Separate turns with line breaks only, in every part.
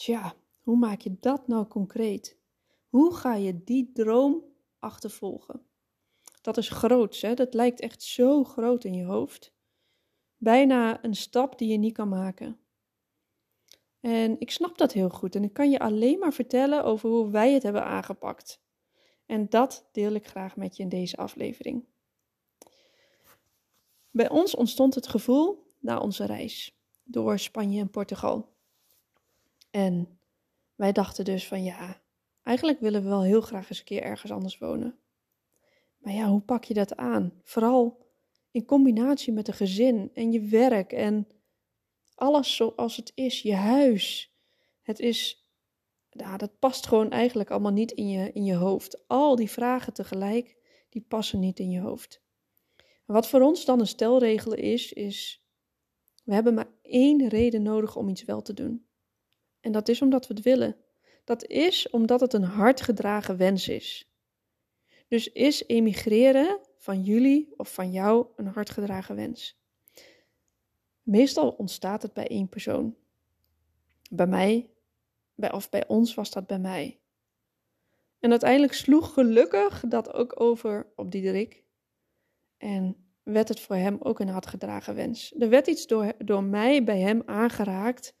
Tja, hoe maak je dat nou concreet? Hoe ga je die droom achtervolgen? Dat is groot, hè? Dat lijkt echt zo groot in je hoofd. Bijna een stap die je niet kan maken. En ik snap dat heel goed en ik kan je alleen maar vertellen over hoe wij het hebben aangepakt. En dat deel ik graag met je in deze aflevering. Bij ons ontstond het gevoel na onze reis door Spanje en Portugal. En wij dachten dus van ja, eigenlijk willen we wel heel graag eens een keer ergens anders wonen. Maar ja, hoe pak je dat aan? Vooral in combinatie met een gezin en je werk en alles zoals het is, je huis. Het is, ja, dat past gewoon eigenlijk allemaal niet in je, in je hoofd. Al die vragen tegelijk, die passen niet in je hoofd. Wat voor ons dan een stelregel is, is we hebben maar één reden nodig om iets wel te doen. En dat is omdat we het willen. Dat is omdat het een hardgedragen wens is. Dus is emigreren van jullie of van jou een hardgedragen wens? Meestal ontstaat het bij één persoon. Bij mij, bij, of bij ons was dat bij mij. En uiteindelijk sloeg gelukkig dat ook over op Diederik. En werd het voor hem ook een hardgedragen wens. Er werd iets door, door mij bij hem aangeraakt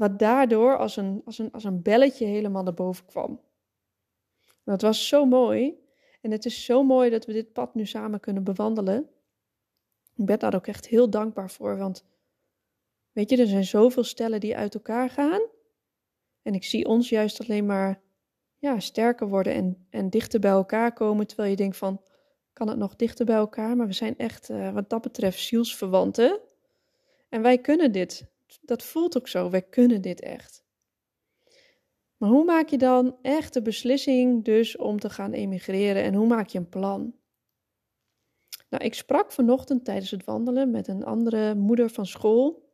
wat daardoor als een, als, een, als een belletje helemaal naar boven kwam. Dat was zo mooi. En het is zo mooi dat we dit pad nu samen kunnen bewandelen. Ik ben daar ook echt heel dankbaar voor. Want weet je, er zijn zoveel stellen die uit elkaar gaan. En ik zie ons juist alleen maar ja, sterker worden en, en dichter bij elkaar komen. Terwijl je denkt van, kan het nog dichter bij elkaar? Maar we zijn echt uh, wat dat betreft zielsverwanten. En wij kunnen dit dat voelt ook zo. Wij kunnen dit echt. Maar hoe maak je dan echt de beslissing dus om te gaan emigreren en hoe maak je een plan? Nou, ik sprak vanochtend tijdens het wandelen met een andere moeder van school.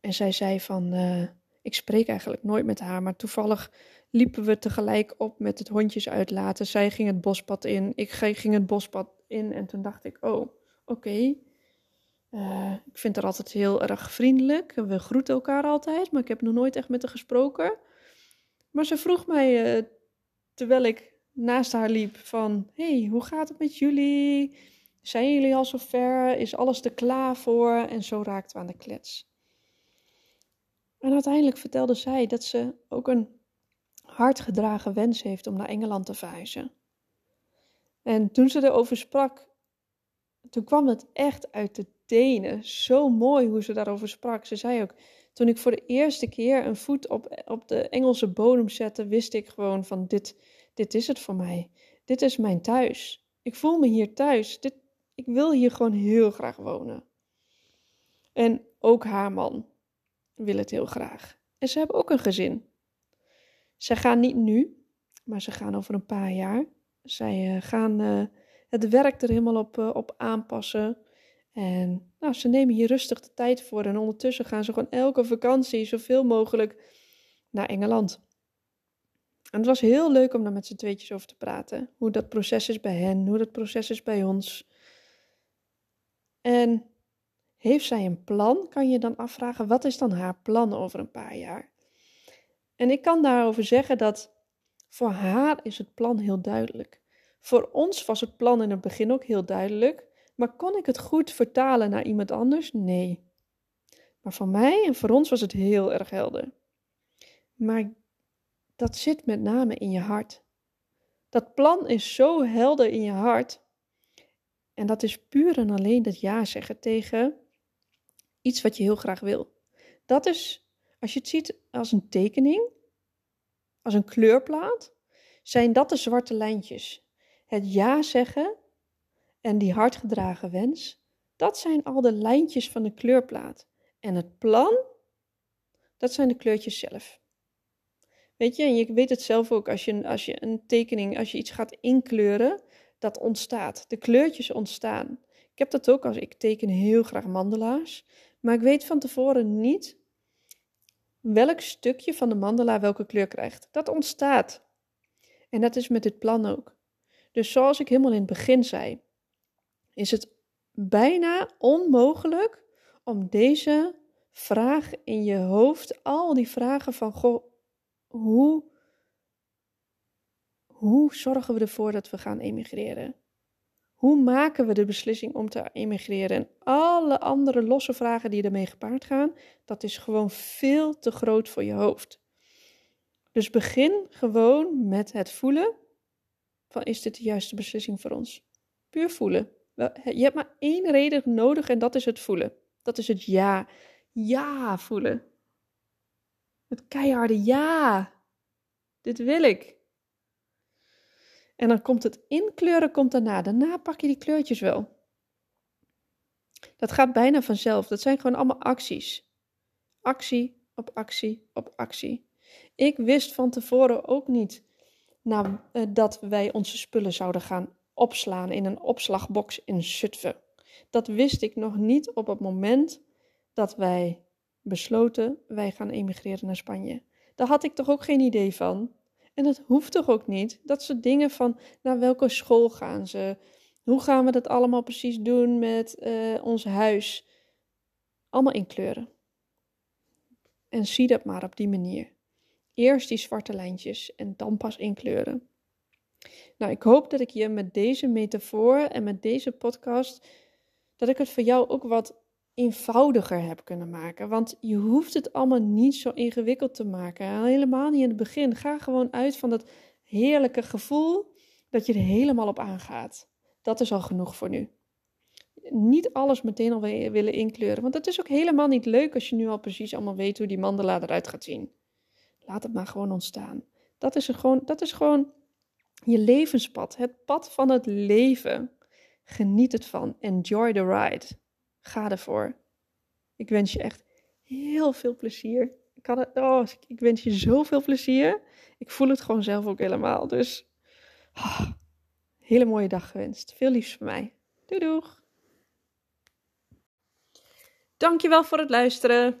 En zij zei van, uh, ik spreek eigenlijk nooit met haar, maar toevallig liepen we tegelijk op met het hondjes uitlaten. Zij ging het bospad in, ik ging het bospad in en toen dacht ik, oh, oké. Uh, ik vind haar altijd heel erg vriendelijk. We groeten elkaar altijd, maar ik heb nog nooit echt met haar gesproken. Maar ze vroeg mij, uh, terwijl ik naast haar liep, van... hey, hoe gaat het met jullie? Zijn jullie al zover? Is alles er klaar voor? En zo raakten we aan de klets. En uiteindelijk vertelde zij dat ze ook een hardgedragen wens heeft om naar Engeland te verhuizen. En toen ze erover sprak, toen kwam het echt uit de Zo mooi hoe ze daarover sprak. Ze zei ook, toen ik voor de eerste keer een voet op, op de Engelse bodem zette, wist ik gewoon van dit, dit is het voor mij. Dit is mijn thuis. Ik voel me hier thuis. Dit, ik wil hier gewoon heel graag wonen. En ook haar man wil het heel graag. En ze hebben ook een gezin. Ze gaan niet nu, maar ze gaan over een paar jaar. Zij uh, gaan uh, het werk er helemaal op, uh, op aanpassen. En nou, ze nemen hier rustig de tijd voor en ondertussen gaan ze gewoon elke vakantie zoveel mogelijk naar Engeland. En het was heel leuk om daar met z'n tweetjes over te praten. Hoe dat proces is bij hen, hoe dat proces is bij ons. En heeft zij een plan, kan je dan afvragen, wat is dan haar plan over een paar jaar? En ik kan daarover zeggen dat voor haar is het plan heel duidelijk. Voor ons was het plan in het begin ook heel duidelijk. Maar kon ik het goed vertalen naar iemand anders? Nee. Maar voor mij en voor ons was het heel erg helder. Maar dat zit met name in je hart. Dat plan is zo helder in je hart. En dat is puur en alleen dat ja zeggen tegen iets wat je heel graag wil. Dat is, als je het ziet als een tekening, als een kleurplaat, zijn dat de zwarte lijntjes. Het ja zeggen en die hardgedragen wens, dat zijn al de lijntjes van de kleurplaat. En het plan, Dat zijn de kleurtjes zelf. Weet je, en je weet het zelf ook als je, als je een tekening, als je iets gaat inkleuren, dat ontstaat. De kleurtjes ontstaan. Ik heb dat ook als ik teken heel graag mandala's, maar ik weet van tevoren niet welk stukje van de mandala welke kleur krijgt. Dat ontstaat. En dat is met dit plan ook. Dus zoals ik helemaal in het begin zei, is het bijna onmogelijk om deze vraag in je hoofd, al die vragen van, goh, hoe, hoe zorgen we ervoor dat we gaan emigreren? Hoe maken we de beslissing om te emigreren? En alle andere losse vragen die ermee gepaard gaan, dat is gewoon veel te groot voor je hoofd. Dus begin gewoon met het voelen van is dit de juiste beslissing voor ons? Puur voelen. Je hebt maar één reden nodig en dat is het voelen. Dat is het ja. Ja voelen. Het keiharde ja. Dit wil ik. En dan komt het inkleuren komt daarna. Daarna pak je die kleurtjes wel. Dat gaat bijna vanzelf. Dat zijn gewoon allemaal acties. Actie op actie op actie. Ik wist van tevoren ook niet nou, dat wij onze spullen zouden gaan opslaan in een opslagbox in Zutphen. Dat wist ik nog niet op het moment dat wij besloten wij gaan emigreren naar Spanje. Daar had ik toch ook geen idee van. En dat hoeft toch ook niet? Dat soort dingen van naar welke school gaan ze? Hoe gaan we dat allemaal precies doen met uh, ons huis? Allemaal inkleuren. En zie dat maar op die manier. Eerst die zwarte lijntjes en dan pas inkleuren. Nou, ik hoop dat ik je met deze metafoor en met deze podcast, dat ik het voor jou ook wat eenvoudiger heb kunnen maken. Want je hoeft het allemaal niet zo ingewikkeld te maken. Helemaal niet in het begin. Ga gewoon uit van dat heerlijke gevoel dat je er helemaal op aangaat. Dat is al genoeg voor nu. Niet alles meteen al willen inkleuren. Want het is ook helemaal niet leuk als je nu al precies allemaal weet hoe die mandala eruit gaat zien. Laat het maar gewoon ontstaan. Dat is, gewoon, dat is gewoon je levenspad. Het pad van het leven. Geniet het van. Enjoy the ride. Ga ervoor. Ik wens je echt heel veel plezier. Ik, kan oh, ik wens je zoveel plezier. Ik voel het gewoon zelf ook helemaal. Dus oh, hele mooie dag gewenst. Veel liefs van mij. Doei doeg. Dankjewel voor het luisteren.